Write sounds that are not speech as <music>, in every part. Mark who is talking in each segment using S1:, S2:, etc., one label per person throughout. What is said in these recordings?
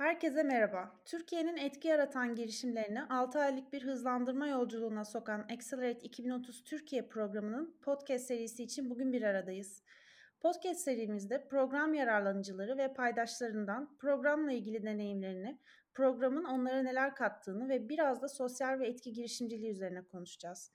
S1: Herkese merhaba. Türkiye'nin etki yaratan girişimlerini 6 aylık bir hızlandırma yolculuğuna sokan Accelerate 2030 Türkiye programının podcast serisi için bugün bir aradayız. Podcast serimizde program yararlanıcıları ve paydaşlarından programla ilgili deneyimlerini, programın onlara neler kattığını ve biraz da sosyal ve etki girişimciliği üzerine konuşacağız.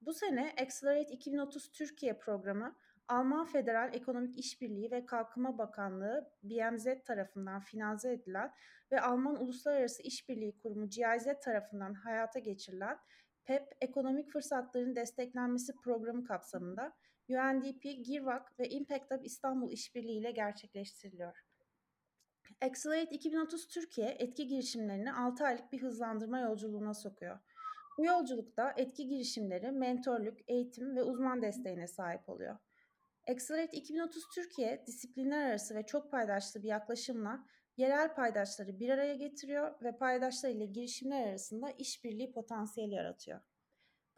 S1: Bu sene Accelerate 2030 Türkiye programı Alman Federal Ekonomik İşbirliği ve Kalkınma Bakanlığı BMZ tarafından finanse edilen ve Alman Uluslararası İşbirliği Kurumu GIZ tarafından hayata geçirilen PEP Ekonomik Fırsatların Desteklenmesi Programı kapsamında UNDP, GIRVAK ve Impact Hub İstanbul İşbirliği ile gerçekleştiriliyor. Accelerate 2030 Türkiye etki girişimlerini 6 aylık bir hızlandırma yolculuğuna sokuyor. Bu yolculukta etki girişimleri mentorluk, eğitim ve uzman desteğine sahip oluyor. Accelerate 2030 Türkiye disiplinler arası ve çok paydaşlı bir yaklaşımla yerel paydaşları bir araya getiriyor ve paydaşlar ile girişimler arasında işbirliği potansiyeli yaratıyor.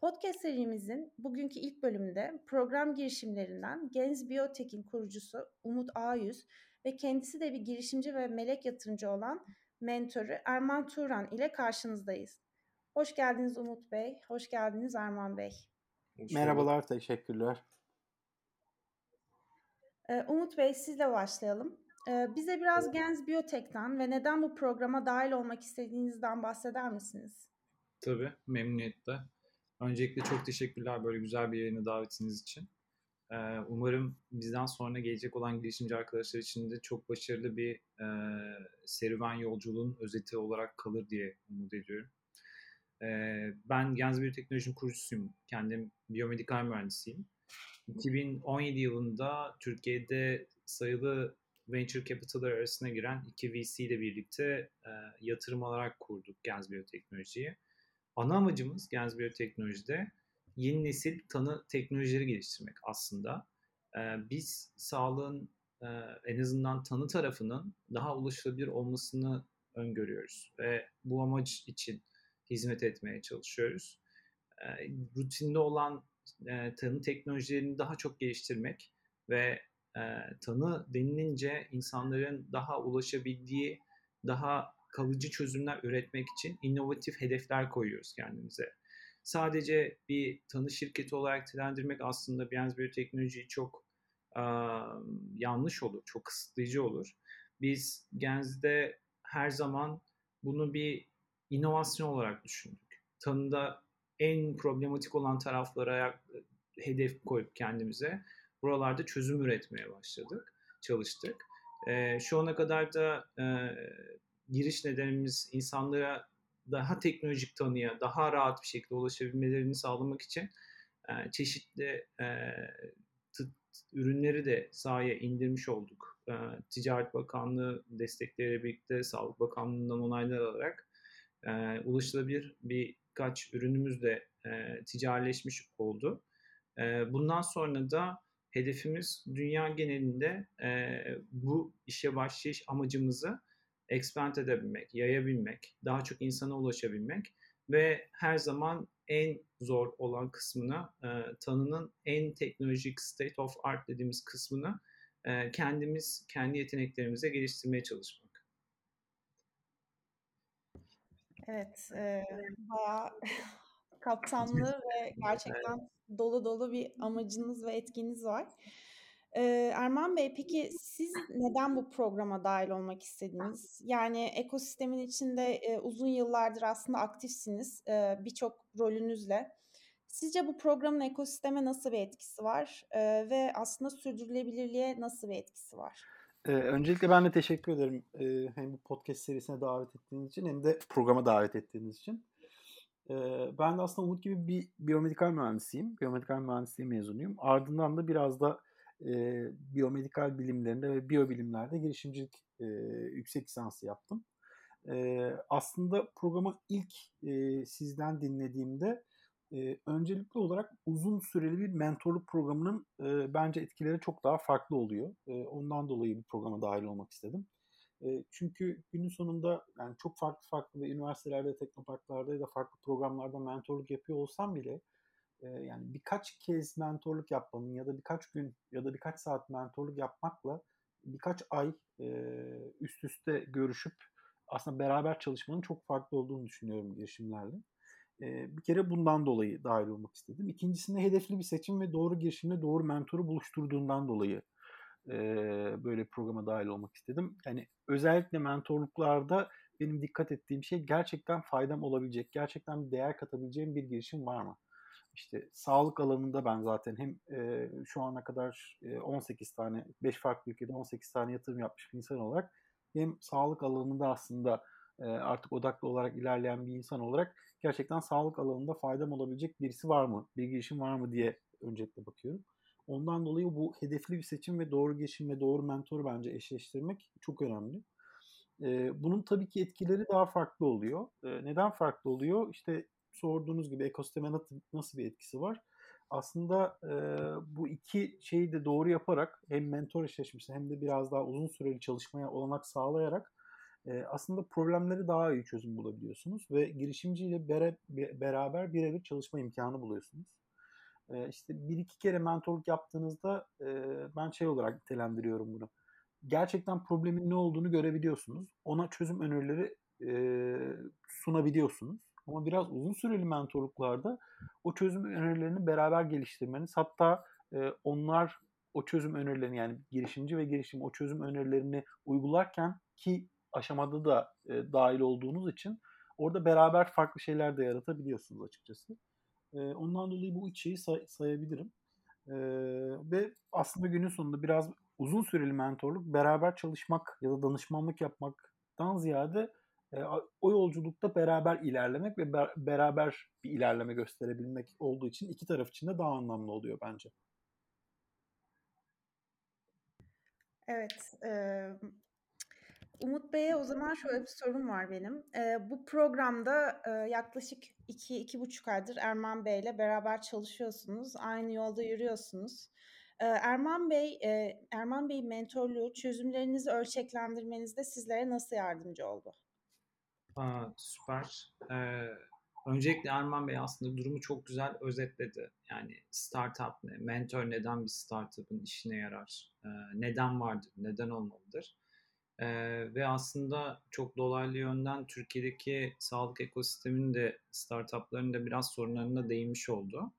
S1: Podcast serimizin bugünkü ilk bölümünde program girişimlerinden Gens Biyotek'in kurucusu Umut Ağyüz ve kendisi de bir girişimci ve melek yatırımcı olan mentoru Erman Turan ile karşınızdayız. Hoş geldiniz Umut Bey, hoş geldiniz Erman Bey.
S2: Merhabalar, teşekkürler.
S1: Umut Bey sizle başlayalım. Bize biraz Gens Biyotek'ten ve neden bu programa dahil olmak istediğinizden bahseder misiniz?
S3: Tabii, memnuniyetle. Öncelikle çok teşekkürler böyle güzel bir yayına davetiniz için. Umarım bizden sonra gelecek olan girişimci arkadaşlar için de çok başarılı bir e, serüven yolculuğun özeti olarak kalır diye umut ediyorum. Ben Gens Biyoteknoloji'nin kurucusuyum. Kendim biyomedikal mühendisiyim. 2017 yılında Türkiye'de sayılı venture capital'lar arasına giren iki VC ile birlikte e, yatırım alarak kurduk Gens Biyoteknoloji'yi. Ana amacımız Gens Biyoteknoloji'de yeni nesil tanı teknolojileri geliştirmek aslında. E, biz sağlığın e, en azından tanı tarafının daha ulaşılabilir olmasını öngörüyoruz ve bu amaç için hizmet etmeye çalışıyoruz. E, rutinde olan e, tanı teknolojilerini daha çok geliştirmek ve e, tanı denilince insanların daha ulaşabildiği, daha kalıcı çözümler üretmek için inovatif hedefler koyuyoruz kendimize. Sadece bir tanı şirketi olarak telendirmek aslında Beyaz bir teknolojiyi çok e, yanlış olur, çok kısıtlayıcı olur. Biz Genz'de her zaman bunu bir inovasyon olarak düşündük. Tanıda en problematik olan taraflara hedef koyup kendimize buralarda çözüm üretmeye başladık, çalıştık. E, şu ana kadar da e, giriş nedenimiz insanlara daha teknolojik tanıya, daha rahat bir şekilde ulaşabilmelerini sağlamak için e, çeşitli e, ürünleri de sahaya indirmiş olduk. E, Ticaret Bakanlığı destekleriyle birlikte Sağlık Bakanlığı'ndan onaylar alarak e, ulaşılabilir birkaç ürünümüz de e, ticarileşmiş oldu. E, bundan sonra da hedefimiz dünya genelinde e, bu işe başlayış amacımızı expand edebilmek, yayabilmek, daha çok insana ulaşabilmek ve her zaman en zor olan kısmını, e, tanının en teknolojik state of art dediğimiz kısmını e, kendimiz, kendi yeteneklerimize geliştirmeye çalışmak.
S1: Evet, e, bayağı <laughs> kapsamlı ve gerçekten dolu dolu bir amacınız ve etkiniz var. Ee, Erman Bey peki siz neden bu programa dahil olmak istediniz? Yani ekosistemin içinde e, uzun yıllardır aslında aktifsiniz e, birçok rolünüzle. Sizce bu programın ekosisteme nasıl bir etkisi var e, ve aslında sürdürülebilirliğe nasıl bir etkisi var?
S2: Ee, öncelikle ben de teşekkür ederim ee, hem bu podcast serisine davet ettiğiniz için hem de programa davet ettiğiniz için. Ee, ben de aslında Umut gibi bir biyomedikal mühendisiyim. Biyomedikal mühendisliği mezunuyum. Ardından da biraz da e, biyomedikal bilimlerinde ve biyobilimlerde girişimcilik e, yüksek lisansı yaptım. E, aslında programı ilk e, sizden dinlediğimde e, öncelikli olarak uzun süreli bir mentorluk programının e, bence etkileri çok daha farklı oluyor. E, ondan dolayı bu programa dahil olmak istedim. E, çünkü günün sonunda yani çok farklı farklı ve üniversitelerde, teknoparklarda ya da farklı programlarda mentorluk yapıyor olsam bile e, yani birkaç kez mentorluk yapmanın ya da birkaç gün ya da birkaç saat mentorluk yapmakla birkaç ay e, üst üste görüşüp aslında beraber çalışmanın çok farklı olduğunu düşünüyorum girişimlerle. Bir kere bundan dolayı dahil olmak istedim. İkincisinde hedefli bir seçim ve doğru girişimle doğru mentoru buluşturduğundan dolayı böyle programa dahil olmak istedim. Yani özellikle mentorluklarda benim dikkat ettiğim şey gerçekten faydam olabilecek, gerçekten bir değer katabileceğim bir girişim var mı? İşte sağlık alanında ben zaten hem e, şu ana kadar e, 18 tane, 5 farklı ülkede 18 tane yatırım yapmış bir insan olarak hem sağlık alanında aslında artık odaklı olarak ilerleyen bir insan olarak gerçekten sağlık alanında faydam olabilecek birisi var mı, bir girişim var mı diye öncelikle bakıyorum. Ondan dolayı bu hedefli bir seçim ve doğru girişim ve doğru mentoru bence eşleştirmek çok önemli. E, bunun tabii ki etkileri daha farklı oluyor. E, neden farklı oluyor? İşte sorduğunuz gibi ekosisteme nasıl bir etkisi var? Aslında e, bu iki şeyi de doğru yaparak hem mentor eşleşmesi hem de biraz daha uzun süreli çalışmaya olanak sağlayarak e, aslında problemleri daha iyi çözüm bulabiliyorsunuz ve girişimciyle bere, beraber birebir çalışma imkanı buluyorsunuz. E, işte bir iki kere mentorluk yaptığınızda e, ben şey olarak nitelendiriyorum bunu. Gerçekten problemin ne olduğunu görebiliyorsunuz. Ona çözüm önerileri e, sunabiliyorsunuz. Ama biraz uzun süreli mentorluklarda o çözüm önerilerini beraber geliştirmeniz hatta e, onlar o çözüm önerilerini yani girişimci ve girişim o çözüm önerilerini uygularken ki aşamada da e, dahil olduğunuz için orada beraber farklı şeyler de yaratabiliyorsunuz açıkçası. E, ondan dolayı bu üç şeyi say- sayabilirim. E, ve aslında günün sonunda biraz uzun süreli mentorluk beraber çalışmak ya da danışmanlık yapmaktan ziyade e, o yolculukta beraber ilerlemek ve ber- beraber bir ilerleme gösterebilmek olduğu için iki taraf için de daha anlamlı oluyor bence.
S1: Evet, Umut Bey'e o zaman şöyle bir sorum var benim. E, bu programda e, yaklaşık iki, iki buçuk aydır Erman Bey'le beraber çalışıyorsunuz. Aynı yolda yürüyorsunuz. E, Erman Bey, e, Erman Bey'in mentorluğu çözümlerinizi ölçeklendirmenizde sizlere nasıl yardımcı oldu?
S3: Aa, süper. Ee, öncelikle Erman Bey aslında durumu çok güzel özetledi. Yani startup ne, mentor neden bir startup'ın işine yarar, ee, neden vardır, neden olmalıdır. Ee, ve aslında çok dolaylı yönden Türkiye'deki sağlık ekosisteminin de startupların da biraz sorunlarına değinmiş oldu.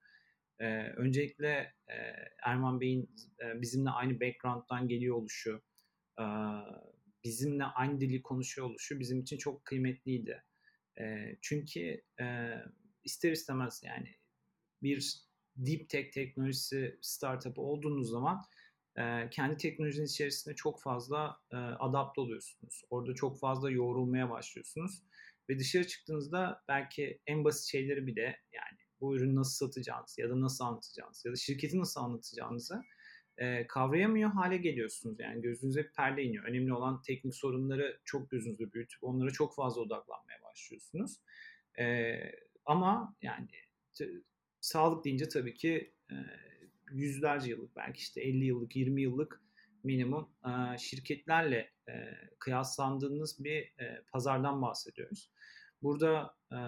S3: Ee, öncelikle e, Erman Bey'in e, bizimle aynı background'dan geliyor oluşu, e, bizimle aynı dili konuşuyor oluşu bizim için çok kıymetliydi. E, çünkü e, ister istemez yani bir deep tech teknolojisi startup olduğunuz zaman kendi teknolojiniz içerisinde çok fazla e, adapte oluyorsunuz. Orada çok fazla yoğrulmaya başlıyorsunuz. Ve dışarı çıktığınızda belki en basit şeyleri bile yani bu ürünü nasıl satacağınız ya da nasıl anlatacağınız ya da şirketi nasıl anlatacağınızı kavrayamıyor hale geliyorsunuz. Yani gözünüze bir perde iniyor. Önemli olan teknik sorunları çok gözünüzde büyütüp onlara çok fazla odaklanmaya başlıyorsunuz. Ama yani sağlık deyince tabii ki yüzlerce yıllık belki işte 50 yıllık 20 yıllık minimum e, şirketlerle e, kıyaslandığınız bir e, pazardan bahsediyoruz. Burada e,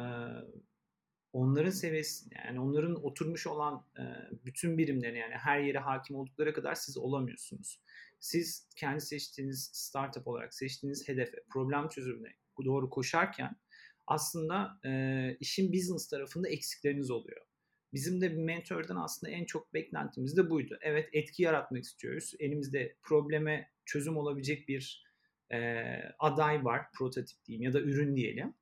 S3: onların seviyesi yani onların oturmuş olan e, bütün birimlerine yani her yere hakim oldukları kadar siz olamıyorsunuz. Siz kendi seçtiğiniz startup olarak seçtiğiniz hedefe, problem çözümüne doğru koşarken aslında e, işin business tarafında eksikleriniz oluyor. Bizim de bir mentordan aslında en çok beklentimiz de buydu. Evet etki yaratmak istiyoruz. Elimizde probleme çözüm olabilecek bir e, aday var, prototip diyeyim ya da ürün diyelim.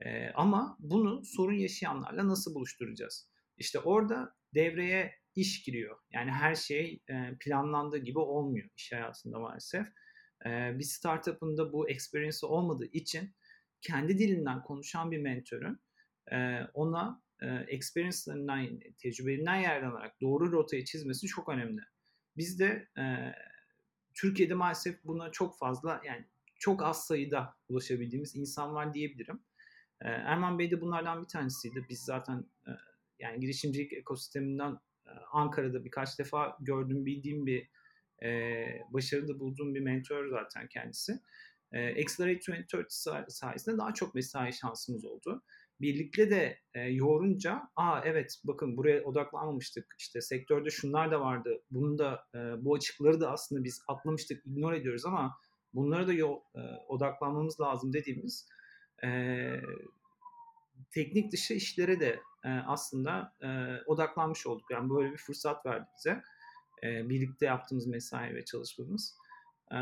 S3: E, ama bunu sorun yaşayanlarla nasıl buluşturacağız? İşte orada devreye iş giriyor. Yani her şey e, planlandığı gibi olmuyor iş hayatında maalesef. E, bir startup'ın da bu experience olmadığı için kendi dilinden konuşan bir mentörün e, ona experience'larından, tecrübelerinden yararlanarak doğru rotayı çizmesi çok önemli. Biz de e, Türkiye'de maalesef buna çok fazla yani çok az sayıda ulaşabildiğimiz insan var diyebilirim. E, Erman Bey de bunlardan bir tanesiydi. Biz zaten e, yani girişimcilik ekosisteminden e, Ankara'da birkaç defa gördüğüm, bildiğim bir e, başarılı bulduğum bir mentor zaten kendisi. E, Accelerate 2030 sayesinde daha çok mesai şansımız oldu birlikte de e, yoğurunca aa evet bakın buraya odaklanmamıştık işte sektörde şunlar da vardı bunu da e, bu açıkları da aslında biz atlamıştık ignore ediyoruz ama bunlara da yol, e, odaklanmamız lazım dediğimiz e, teknik dışı işlere de e, aslında e, odaklanmış olduk. Yani böyle bir fırsat verdi bize. E, birlikte yaptığımız mesai ve çalışmamız. E,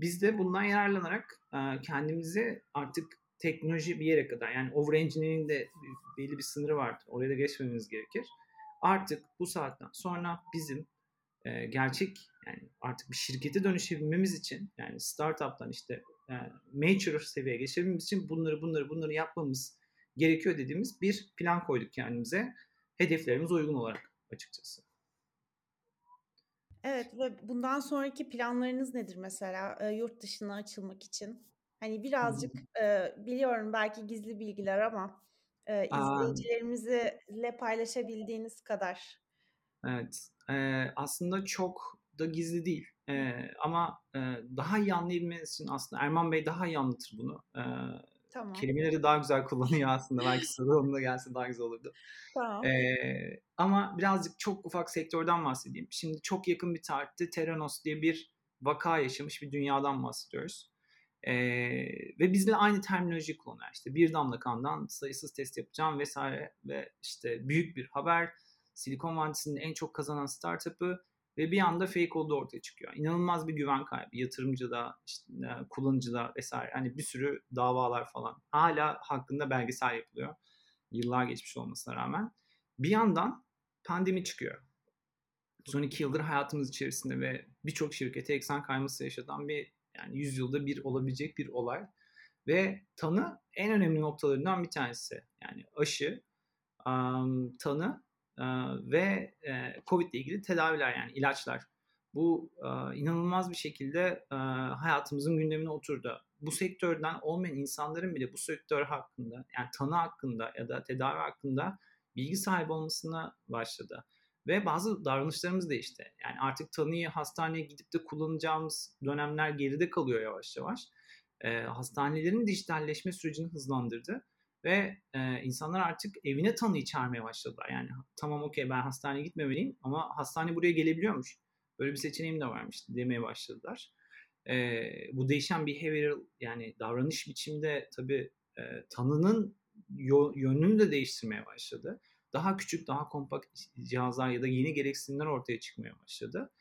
S3: biz de bundan yararlanarak e, kendimizi artık teknoloji bir yere kadar yani over engineering de belli bir sınırı vardır. Oraya da geçmemiz gerekir. Artık bu saatten sonra bizim e, gerçek yani artık bir şirkete dönüşebilmemiz için yani startup'tan işte e, mature seviyeye geçebilmemiz için bunları bunları bunları yapmamız gerekiyor dediğimiz bir plan koyduk kendimize. Hedeflerimiz uygun olarak açıkçası.
S1: Evet ve bundan sonraki planlarınız nedir mesela e, yurt dışına açılmak için? Hani birazcık e, biliyorum belki gizli bilgiler ama e, izleyicilerimizle paylaşabildiğiniz kadar.
S3: Evet, e, aslında çok da gizli değil. E, ama e, daha iyi anlayabilmeniz için aslında Erman Bey daha iyi anlatır bunu. E, Tamam. Kelimeleri daha güzel kullanıyor aslında. Belki onunla gelse daha güzel olurdu. Tamam. Ee, ama birazcık çok ufak sektörden bahsedeyim. Şimdi çok yakın bir tarihte Theranos diye bir vaka yaşamış bir dünyadan bahsediyoruz. Ee, ve bizle aynı terminoloji kullanıyor. İşte bir damla kandan sayısız test yapacağım vesaire ve işte büyük bir haber. Silikon Vadisi'nin en çok kazanan startup'ı ve bir anda fake olduğu ortaya çıkıyor. İnanılmaz bir güven kaybı yatırımcıda, işte, e, kullanıcıda vesaire. Hani bir sürü davalar falan. Hala hakkında belgesel yapılıyor. Yıllar geçmiş olmasına rağmen. Bir yandan pandemi çıkıyor. Son iki yıldır hayatımız içerisinde ve birçok şirkete eksen kayması yaşatan bir yani yüzyılda bir olabilecek bir olay. Ve tanı en önemli noktalarından bir tanesi. Yani aşı, tanı ve e, Covid ile ilgili tedaviler yani ilaçlar. Bu inanılmaz bir şekilde hayatımızın gündemine oturdu. Bu sektörden olmayan insanların bile bu sektör hakkında yani tanı hakkında ya da tedavi hakkında bilgi sahibi olmasına başladı. Ve bazı davranışlarımız değişti. Yani artık tanıyı hastaneye gidip de kullanacağımız dönemler geride kalıyor yavaş yavaş. E, hastanelerin dijitalleşme sürecini hızlandırdı. Ve e, insanlar artık evine tanıyı çağırmaya başladılar. Yani tamam okey ben hastaneye gitmemeliyim ama hastane buraya gelebiliyormuş. Böyle bir seçeneğim de varmış demeye başladılar. E, bu değişen behavioral yani davranış biçimde tabii e, tanının yönünü de değiştirmeye başladı. Daha küçük, daha kompakt cihazlar ya da yeni gereksinimler ortaya çıkmaya başladı.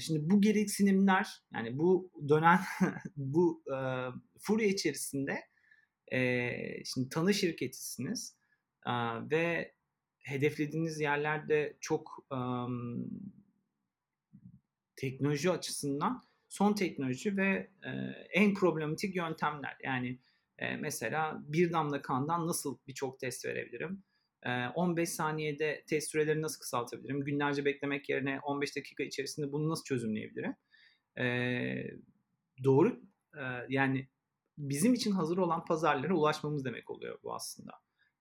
S3: Şimdi bu gereksinimler yani bu dönen <laughs> bu e, furya içerisinde e, şimdi tanı şirketisiniz e, ve hedeflediğiniz yerlerde çok um, teknoloji açısından son teknoloji ve e, en problematik yöntemler. Yani e, mesela bir damla kandan nasıl birçok test verebilirim? E, 15 saniyede test sürelerini nasıl kısaltabilirim? Günlerce beklemek yerine 15 dakika içerisinde bunu nasıl çözümleyebilirim? Doğru yani bizim için hazır olan pazarlara ulaşmamız demek oluyor bu aslında.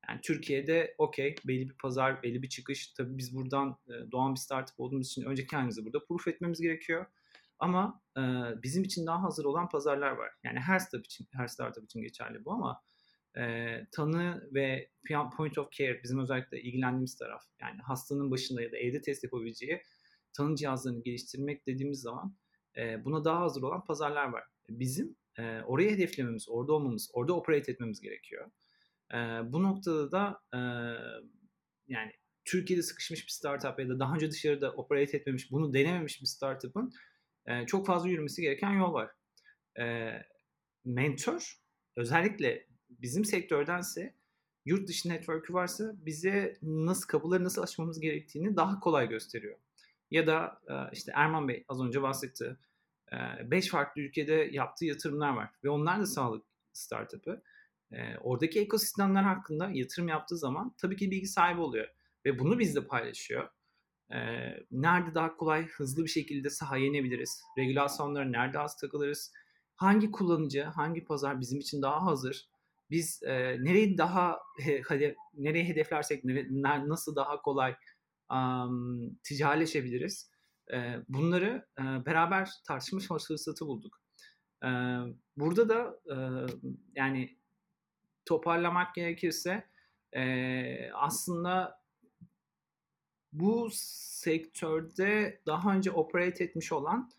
S3: Yani Türkiye'de okey belli bir pazar, belli bir çıkış. Tabii biz buradan doğan bir startup olduğumuz için önce kendimizi burada proof etmemiz gerekiyor. Ama e, bizim için daha hazır olan pazarlar var. Yani her startup için, her startup için geçerli bu ama e, tanı ve point of care bizim özellikle ilgilendiğimiz taraf. Yani hastanın başında ya da evde test yapabileceği tanı cihazlarını geliştirmek dediğimiz zaman e, buna daha hazır olan pazarlar var. Bizim e, orayı hedeflememiz, orada olmamız, orada operate etmemiz gerekiyor. E, bu noktada da e, yani Türkiye'de sıkışmış bir startup ya da daha önce dışarıda operate etmemiş, bunu denememiş bir startup'ın e, çok fazla yürümesi gereken yol var. E, mentor özellikle bizim sektördense yurt dışı network'ü varsa bize nasıl kapıları nasıl açmamız gerektiğini daha kolay gösteriyor. Ya da işte Erman Bey az önce bahsetti 5 farklı ülkede yaptığı yatırımlar var ve onlar da sağlık startup'ı. Oradaki ekosistemler hakkında yatırım yaptığı zaman tabii ki bilgi sahibi oluyor ve bunu bizle paylaşıyor. Nerede daha kolay, hızlı bir şekilde sahaya inebiliriz? Regülasyonlara nerede az takılırız? Hangi kullanıcı, hangi pazar bizim için daha hazır? Biz e, nereyi daha he, nereye hedeflersek nere, nasıl daha kolay um, ticaretleşebiliriz? E, bunları e, beraber tartışma fırsatı bulduk. E, burada da e, yani toparlamak gerekirse e, aslında bu sektörde daha önce operate etmiş olan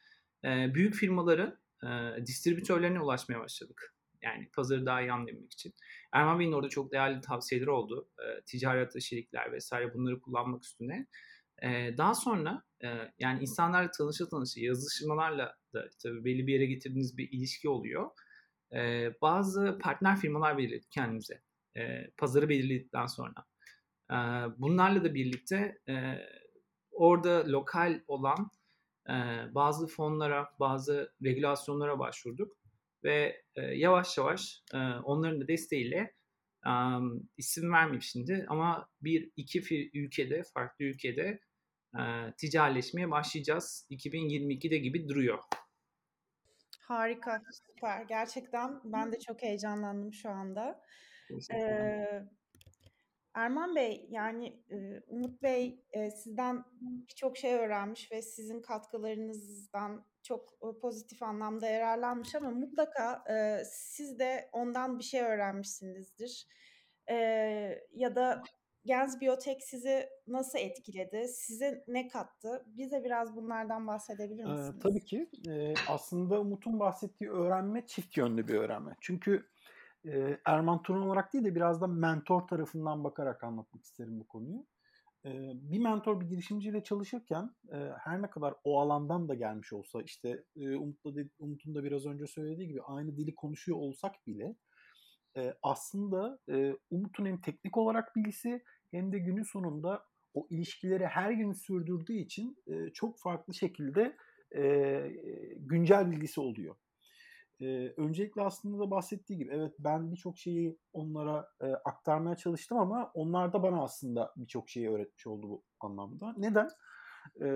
S3: e, büyük firmaların e, distribütörlerine ulaşmaya başladık. Yani pazarı daha iyi anlayabilmek için. Erman Bey'in orada çok değerli tavsiyeleri oldu. E, ticaret içerikler vesaire bunları kullanmak üstüne. E, daha sonra e, yani insanlarla tanışa tanışa yazışmalarla da tabii belli bir yere getirdiğiniz bir ilişki oluyor. E, bazı partner firmalar belirledik kendimize. E, pazarı belirledikten sonra. E, bunlarla da birlikte e, orada lokal olan bazı fonlara, bazı regülasyonlara başvurduk ve e, yavaş yavaş e, onların da desteğiyle e, isim vermeyeyim şimdi ama bir iki ülkede, farklı ülkede e, ticaretleşmeye başlayacağız 2022'de gibi duruyor.
S1: Harika, süper. Gerçekten ben de çok heyecanlandım şu anda. Ee, Erman Bey, yani e, Umut Bey e, sizden birçok şey öğrenmiş ve sizin katkılarınızdan çok e, pozitif anlamda yararlanmış ama mutlaka e, siz de ondan bir şey öğrenmişsinizdir. E, ya da Gens Biyotek sizi nasıl etkiledi? Size ne kattı? Bize biraz bunlardan bahsedebilir misiniz?
S2: Ee, tabii ki. Ee, aslında Umut'un bahsettiği öğrenme çift yönlü bir öğrenme. Çünkü e, Erman Turan olarak değil de biraz da mentor tarafından bakarak anlatmak isterim bu konuyu. Bir mentor bir girişimciyle çalışırken her ne kadar o alandan da gelmiş olsa işte Umut'la Umut'un da biraz önce söylediği gibi aynı dili konuşuyor olsak bile aslında Umut'un hem teknik olarak bilgisi hem de günün sonunda o ilişkileri her gün sürdürdüğü için çok farklı şekilde güncel bilgisi oluyor. E, öncelikle aslında da bahsettiği gibi evet ben birçok şeyi onlara e, aktarmaya çalıştım ama onlar da bana aslında birçok şeyi öğretmiş oldu bu anlamda. Neden? E,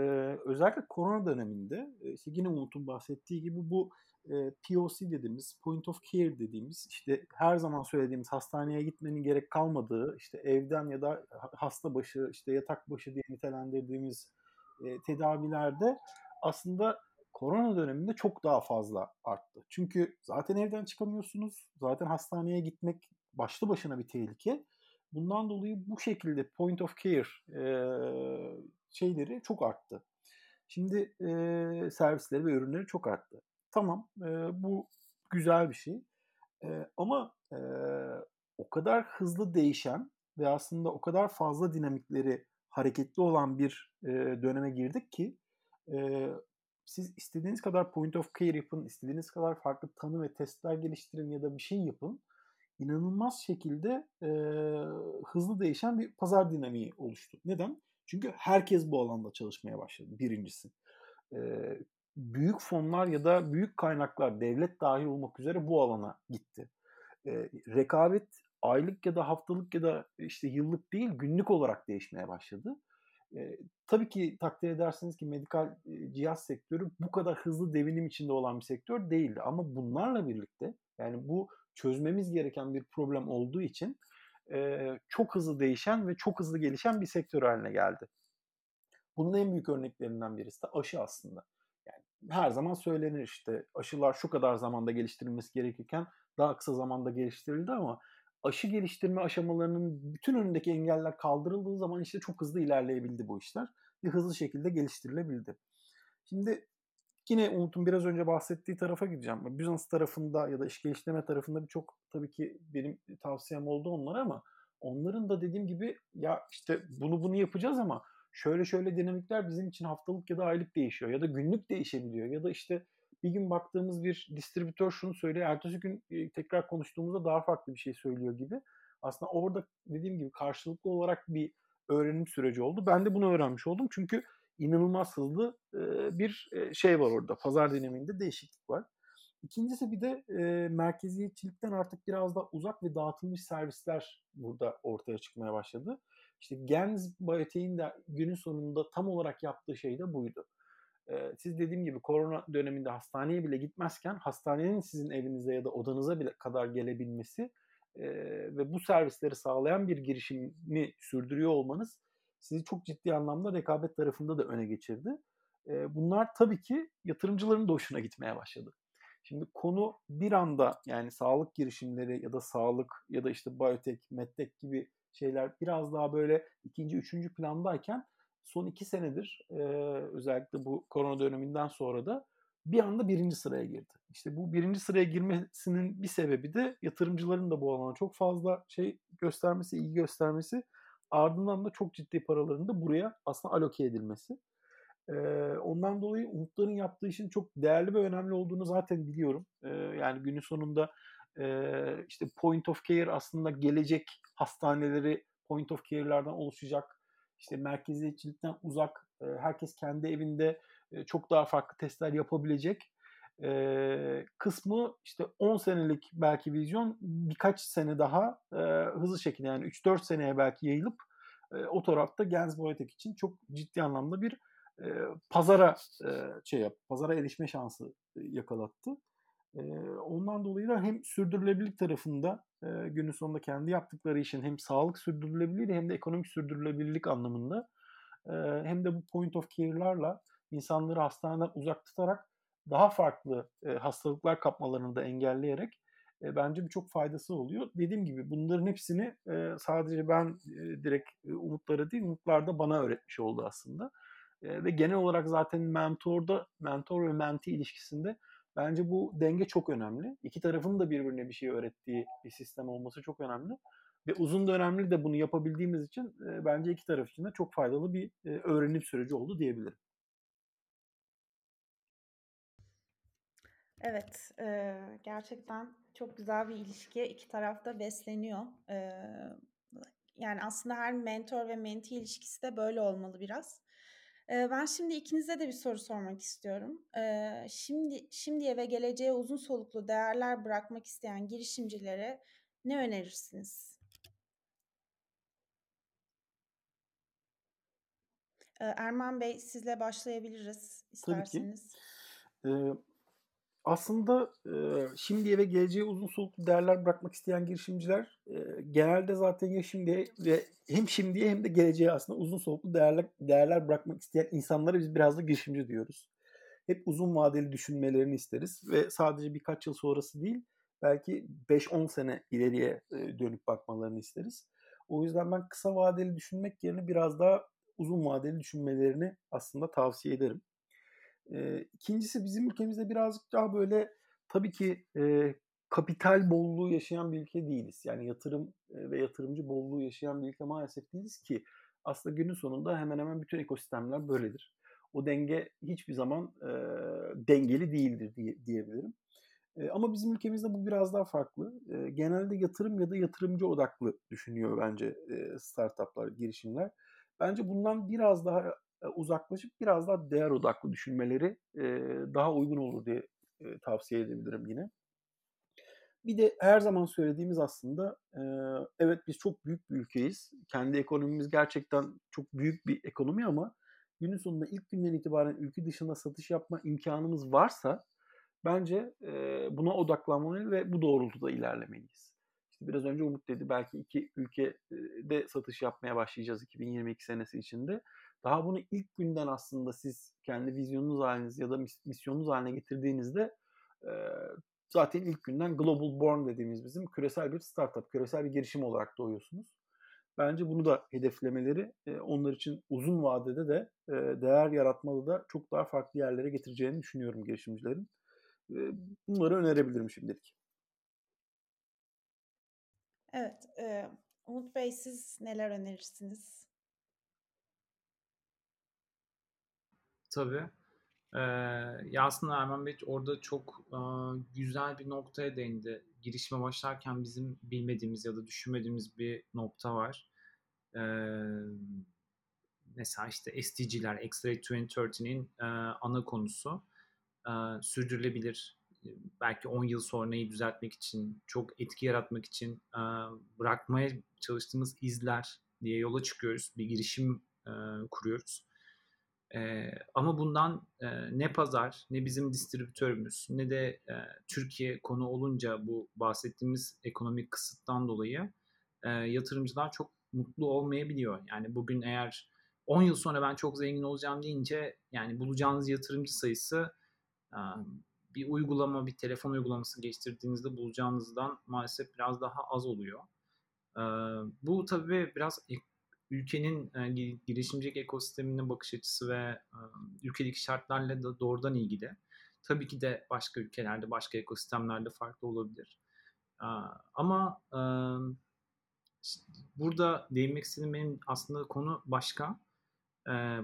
S2: özellikle korona döneminde işte yine Umut'un bahsettiği gibi bu e, POC dediğimiz, Point of Care dediğimiz işte her zaman söylediğimiz hastaneye gitmenin gerek kalmadığı işte evden ya da hasta başı işte yatak başı diye nitelendirdiğimiz e, tedavilerde aslında korona döneminde çok daha fazla arttı. Çünkü zaten evden çıkamıyorsunuz. Zaten hastaneye gitmek başlı başına bir tehlike. Bundan dolayı bu şekilde point of care e, şeyleri çok arttı. Şimdi e, servisleri ve ürünleri çok arttı. Tamam e, bu güzel bir şey. E, ama e, o kadar hızlı değişen ve aslında o kadar fazla dinamikleri hareketli olan bir e, döneme girdik ki e, siz istediğiniz kadar point of care yapın, istediğiniz kadar farklı tanı ve testler geliştirin ya da bir şey yapın. İnanılmaz şekilde e, hızlı değişen bir pazar dinamiği oluştu. Neden? Çünkü herkes bu alanda çalışmaya başladı birincisi. E, büyük fonlar ya da büyük kaynaklar devlet dahil olmak üzere bu alana gitti. E, rekabet aylık ya da haftalık ya da işte yıllık değil günlük olarak değişmeye başladı. E, tabii ki takdir edersiniz ki medikal e, cihaz sektörü bu kadar hızlı devinim içinde olan bir sektör değildi. Ama bunlarla birlikte yani bu çözmemiz gereken bir problem olduğu için e, çok hızlı değişen ve çok hızlı gelişen bir sektör haline geldi. Bunun en büyük örneklerinden birisi de aşı aslında. Yani her zaman söylenir işte aşılar şu kadar zamanda geliştirilmesi gerekirken daha kısa zamanda geliştirildi ama aşı geliştirme aşamalarının bütün önündeki engeller kaldırıldığı zaman işte çok hızlı ilerleyebildi bu işler ve hızlı şekilde geliştirilebildi. Şimdi yine Umut'un biraz önce bahsettiği tarafa gideceğim. Business tarafında ya da iş geliştirme tarafında birçok tabii ki benim tavsiyem oldu onlara ama onların da dediğim gibi ya işte bunu bunu yapacağız ama şöyle şöyle dinamikler bizim için haftalık ya da aylık değişiyor ya da günlük değişebiliyor ya da işte bir gün baktığımız bir distribütör şunu söylüyor. Ertesi gün tekrar konuştuğumuzda daha farklı bir şey söylüyor gibi. Aslında orada dediğim gibi karşılıklı olarak bir öğrenim süreci oldu. Ben de bunu öğrenmiş oldum. Çünkü inanılmaz hızlı bir şey var orada. Pazar dinamiğinde değişiklik var. İkincisi bir de e, merkeziyetçilikten artık biraz da uzak ve dağıtılmış servisler burada ortaya çıkmaya başladı. İşte Gens Biotech'in de günün sonunda tam olarak yaptığı şey de buydu siz dediğim gibi korona döneminde hastaneye bile gitmezken hastanenin sizin evinize ya da odanıza bile kadar gelebilmesi ve bu servisleri sağlayan bir girişimi sürdürüyor olmanız sizi çok ciddi anlamda rekabet tarafında da öne geçirdi. bunlar tabii ki yatırımcıların da hoşuna gitmeye başladı. Şimdi konu bir anda yani sağlık girişimleri ya da sağlık ya da işte biyotek, medtek gibi şeyler biraz daha böyle ikinci, üçüncü plandayken son iki senedir e, özellikle bu korona döneminden sonra da bir anda birinci sıraya girdi. İşte bu birinci sıraya girmesinin bir sebebi de yatırımcıların da bu alana çok fazla şey göstermesi, ilgi göstermesi. Ardından da çok ciddi paraların da buraya aslında aloke edilmesi. Ee, ondan dolayı Umutların yaptığı işin çok değerli ve önemli olduğunu zaten biliyorum. Ee, yani günün sonunda e, işte point of care aslında gelecek hastaneleri point of care'lardan oluşacak. İşte merkeziyetçilikten uzak, e, herkes kendi evinde e, çok daha farklı testler yapabilecek e, kısmı işte 10 senelik belki vizyon birkaç sene daha hızlı şekilde yani 3-4 seneye belki yayılıp o tarafta Gens Biotech için çok ciddi anlamda bir pazara e, şey yap, pazara erişme şansı yakalattı. E, ondan dolayı da hem sürdürülebilirlik tarafında e, günün sonunda kendi yaptıkları işin hem sağlık sürdürülebilirliği hem de ekonomik sürdürülebilirlik anlamında e, hem de bu point of care'larla insanları hastaneden uzak tutarak daha farklı e, hastalıklar kapmalarını da engelleyerek e, bence birçok faydası oluyor. Dediğim gibi bunların hepsini e, sadece ben e, direkt e, umutlara değil, umutlar da bana öğretmiş oldu aslında. E, ve genel olarak zaten mentorda, mentor ve menti ilişkisinde bence bu denge çok önemli. İki tarafın da birbirine bir şey öğrettiği bir sistem olması çok önemli. Ve uzun dönemli de bunu yapabildiğimiz için e, bence iki taraf için de çok faydalı bir e, öğrenim süreci oldu diyebilirim.
S1: Evet, e, gerçekten çok güzel bir ilişki. İki tarafta besleniyor. E, yani aslında her mentor ve menti ilişkisi de böyle olmalı biraz. Ben şimdi ikinize de bir soru sormak istiyorum. Şimdi şimdiye ve geleceğe uzun soluklu değerler bırakmak isteyen girişimcilere ne önerirsiniz? Erman Bey sizle başlayabiliriz isterseniz.
S2: Tabii ki. Aslında e, şimdiye ve geleceğe uzun soluklu değerler bırakmak isteyen girişimciler e, genelde zaten ya şimdiye ve hem şimdiye hem de geleceğe aslında uzun soluklu değerler değerler bırakmak isteyen insanlara biz biraz da girişimci diyoruz. Hep uzun vadeli düşünmelerini isteriz ve sadece birkaç yıl sonrası değil belki 5-10 sene ileriye e, dönüp bakmalarını isteriz. O yüzden ben kısa vadeli düşünmek yerine biraz daha uzun vadeli düşünmelerini aslında tavsiye ederim. E, ikincisi bizim ülkemizde birazcık daha böyle tabii ki e, kapital bolluğu yaşayan bir ülke değiliz. Yani yatırım ve yatırımcı bolluğu yaşayan bir ülke maalesef değiliz ki aslında günün sonunda hemen hemen bütün ekosistemler böyledir. O denge hiçbir zaman e, dengeli değildir diye, diyebilirim. E, ama bizim ülkemizde bu biraz daha farklı. E, genelde yatırım ya da yatırımcı odaklı düşünüyor bence e, startuplar, girişimler. Bence bundan biraz daha uzaklaşıp biraz daha değer odaklı düşünmeleri daha uygun olur diye tavsiye edebilirim yine. Bir de her zaman söylediğimiz aslında evet biz çok büyük bir ülkeyiz. Kendi ekonomimiz gerçekten çok büyük bir ekonomi ama günün sonunda ilk günden itibaren ülke dışında satış yapma imkanımız varsa bence buna odaklanmalı ve bu doğrultuda ilerlemeliyiz. İşte biraz önce Umut dedi belki iki ülkede satış yapmaya başlayacağız 2022 senesi içinde. Daha bunu ilk günden aslında siz kendi vizyonunuz haliniz ya da misyonunuz haline getirdiğinizde e, zaten ilk günden global born dediğimiz bizim küresel bir startup, küresel bir girişim olarak doğuyorsunuz. Bence bunu da hedeflemeleri e, onlar için uzun vadede de e, değer yaratmalı da çok daha farklı yerlere getireceğini düşünüyorum girişimcilerin. E, bunları önerebilirim şimdilik.
S1: Evet, e, Umut Bey siz neler önerirsiniz?
S3: Tabii. Ee, ya Erman Bey orada çok e, güzel bir noktaya değindi. Girişime başlarken bizim bilmediğimiz ya da düşünmediğimiz bir nokta var. Ee, mesela işte SDG'ler, X-Ray 2030'nin e, ana konusu e, sürdürülebilir, belki 10 yıl sonrayı düzeltmek için, çok etki yaratmak için e, bırakmaya çalıştığımız izler diye yola çıkıyoruz. Bir girişim e, kuruyoruz. E, ama bundan e, ne pazar, ne bizim distribütörümüz, ne de e, Türkiye konu olunca bu bahsettiğimiz ekonomik kısıttan dolayı e, yatırımcılar çok mutlu olmayabiliyor. Yani bugün eğer 10 yıl sonra ben çok zengin olacağım deyince yani bulacağınız yatırımcı sayısı e, bir uygulama, bir telefon uygulaması geçtirdiğinizde bulacağınızdan maalesef biraz daha az oluyor. E, bu tabii biraz ülkenin e, girişimcilik ekosistemine bakış açısı ve e, ülkedeki şartlarla da doğrudan ilgili. Tabii ki de başka ülkelerde, başka ekosistemlerde farklı olabilir. Ama burada değinmek istediğim benim aslında konu başka.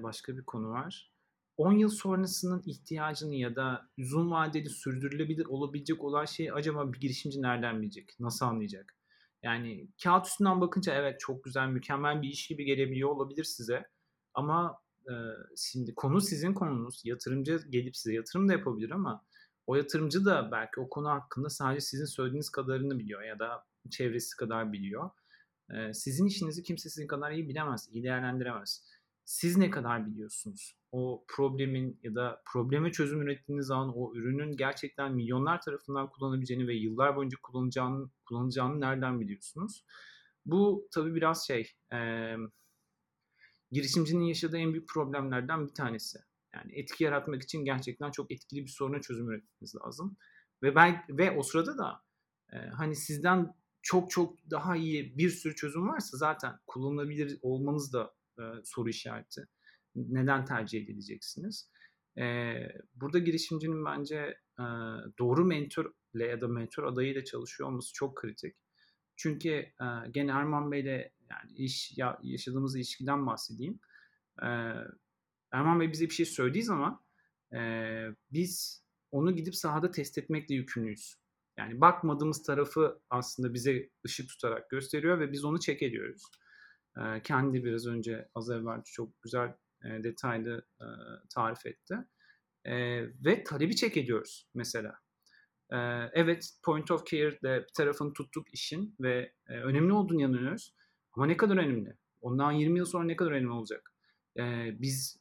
S3: Başka bir konu var. 10 yıl sonrasının ihtiyacını ya da uzun vadeli sürdürülebilir olabilecek olan şeyi acaba bir girişimci nereden bilecek? Nasıl anlayacak? Yani kağıt üstünden bakınca evet çok güzel, mükemmel bir iş gibi gelebiliyor olabilir size. Ama e, şimdi konu sizin konunuz. Yatırımcı gelip size yatırım da yapabilir ama o yatırımcı da belki o konu hakkında sadece sizin söylediğiniz kadarını biliyor ya da çevresi kadar biliyor. E, sizin işinizi kimse sizin kadar iyi bilemez, iyi değerlendiremez. Siz ne kadar biliyorsunuz? O problemin ya da probleme çözüm ürettiğiniz zaman o ürünün gerçekten milyonlar tarafından kullanabileceğini ve yıllar boyunca kullanacağını, kullanacağını nereden biliyorsunuz? Bu tabii biraz şey, e, girişimcinin yaşadığı en büyük problemlerden bir tanesi. Yani etki yaratmak için gerçekten çok etkili bir soruna çözüm üretmeniz lazım. Ve ben ve o sırada da e, hani sizden çok çok daha iyi bir sürü çözüm varsa zaten kullanılabilir olmanız da e, soru işareti. Neden tercih edileceksiniz? E, burada girişimcinin bence e, doğru mentorle ya da mentor adayıyla çalışıyor olması çok kritik. Çünkü e, gene Erman Bey'le yani iş ya, yaşadığımız ilişkiden bahsedeyim. Erman Bey bize bir şey söylediği zaman biz onu gidip sahada test etmekle yükümlüyüz. Yani bakmadığımız tarafı aslında bize ışık tutarak gösteriyor ve biz onu çek ediyoruz. E, kendi biraz önce az evvel çok güzel e, detaylı e, tarif etti. E, ve talebi çek ediyoruz mesela. Evet point of care'de bir tarafını tuttuk işin ve önemli olduğunu inanıyoruz. Ama ne kadar önemli? Ondan 20 yıl sonra ne kadar önemli olacak? Biz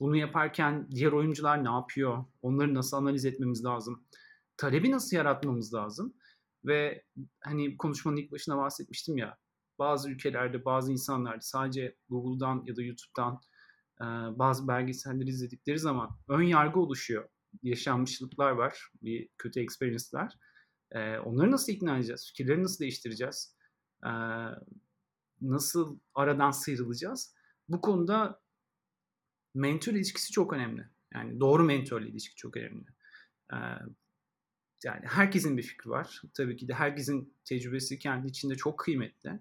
S3: bunu yaparken diğer oyuncular ne yapıyor? Onları nasıl analiz etmemiz lazım? Talebi nasıl yaratmamız lazım? Ve hani konuşmanın ilk başına bahsetmiştim ya bazı ülkelerde bazı insanlar sadece Google'dan ya da YouTube'dan e, bazı belgeselleri izledikleri zaman ön yargı oluşuyor. Yaşanmışlıklar var, bir kötü experience'lar. E, onları nasıl ikna edeceğiz? Fikirleri nasıl değiştireceğiz? E, nasıl aradan sıyrılacağız? Bu konuda mentor ilişkisi çok önemli. Yani doğru mentorla ilişki çok önemli. Ee, yani herkesin bir fikri var. Tabii ki de herkesin tecrübesi kendi içinde çok kıymetli.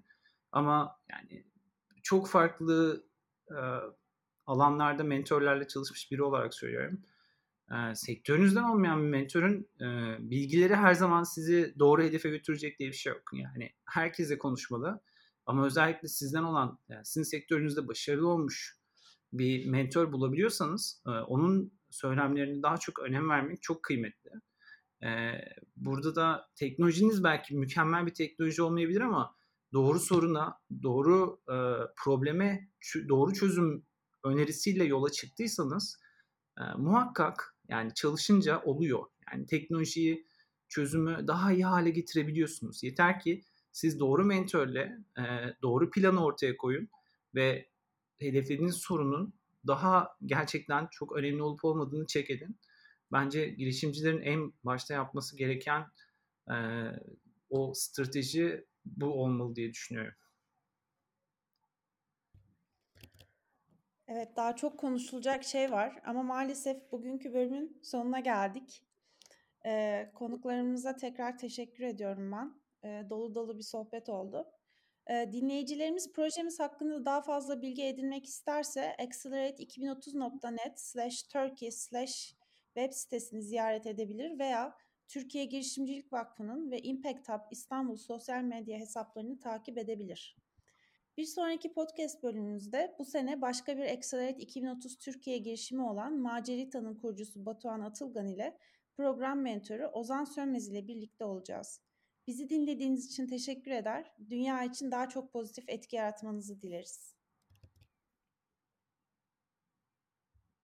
S3: Ama yani çok farklı e, alanlarda mentorlarla çalışmış biri olarak söylüyorum. E, sektörünüzden olmayan bir mentorun e, bilgileri her zaman sizi doğru hedefe götürecek diye bir şey yok. Yani herkese konuşmalı. Ama özellikle sizden olan, yani sizin sektörünüzde başarılı olmuş bir mentor bulabiliyorsanız e, onun söylemlerine daha çok önem vermek çok kıymetli. E, burada da teknolojiniz belki mükemmel bir teknoloji olmayabilir ama doğru soruna, doğru e, probleme doğru çözüm önerisiyle yola çıktıysanız e, muhakkak yani çalışınca oluyor. Yani teknolojiyi çözümü daha iyi hale getirebiliyorsunuz. Yeter ki siz doğru mentörle e, doğru planı ortaya koyun ve hedeflediğiniz sorunun daha gerçekten çok önemli olup olmadığını check edin. Bence girişimcilerin en başta yapması gereken e, o strateji bu olmalı diye düşünüyorum.
S1: Evet, daha çok konuşulacak şey var ama maalesef bugünkü bölümün sonuna geldik. Ee, konuklarımıza tekrar teşekkür ediyorum ben. Ee, dolu dolu bir sohbet oldu. Ee, dinleyicilerimiz projemiz hakkında daha fazla bilgi edinmek isterse accelerate2030.net slash turkey slash web sitesini ziyaret edebilir veya Türkiye Girişimcilik Vakfı'nın ve Impact Hub İstanbul sosyal medya hesaplarını takip edebilir. Bir sonraki podcast bölümümüzde bu sene başka bir Accelerate 2030 Türkiye girişimi olan Macerita'nın kurucusu Batuhan Atılgan ile program mentoru Ozan Sönmez ile birlikte olacağız. Bizi dinlediğiniz için teşekkür eder. Dünya için daha çok pozitif etki yaratmanızı dileriz.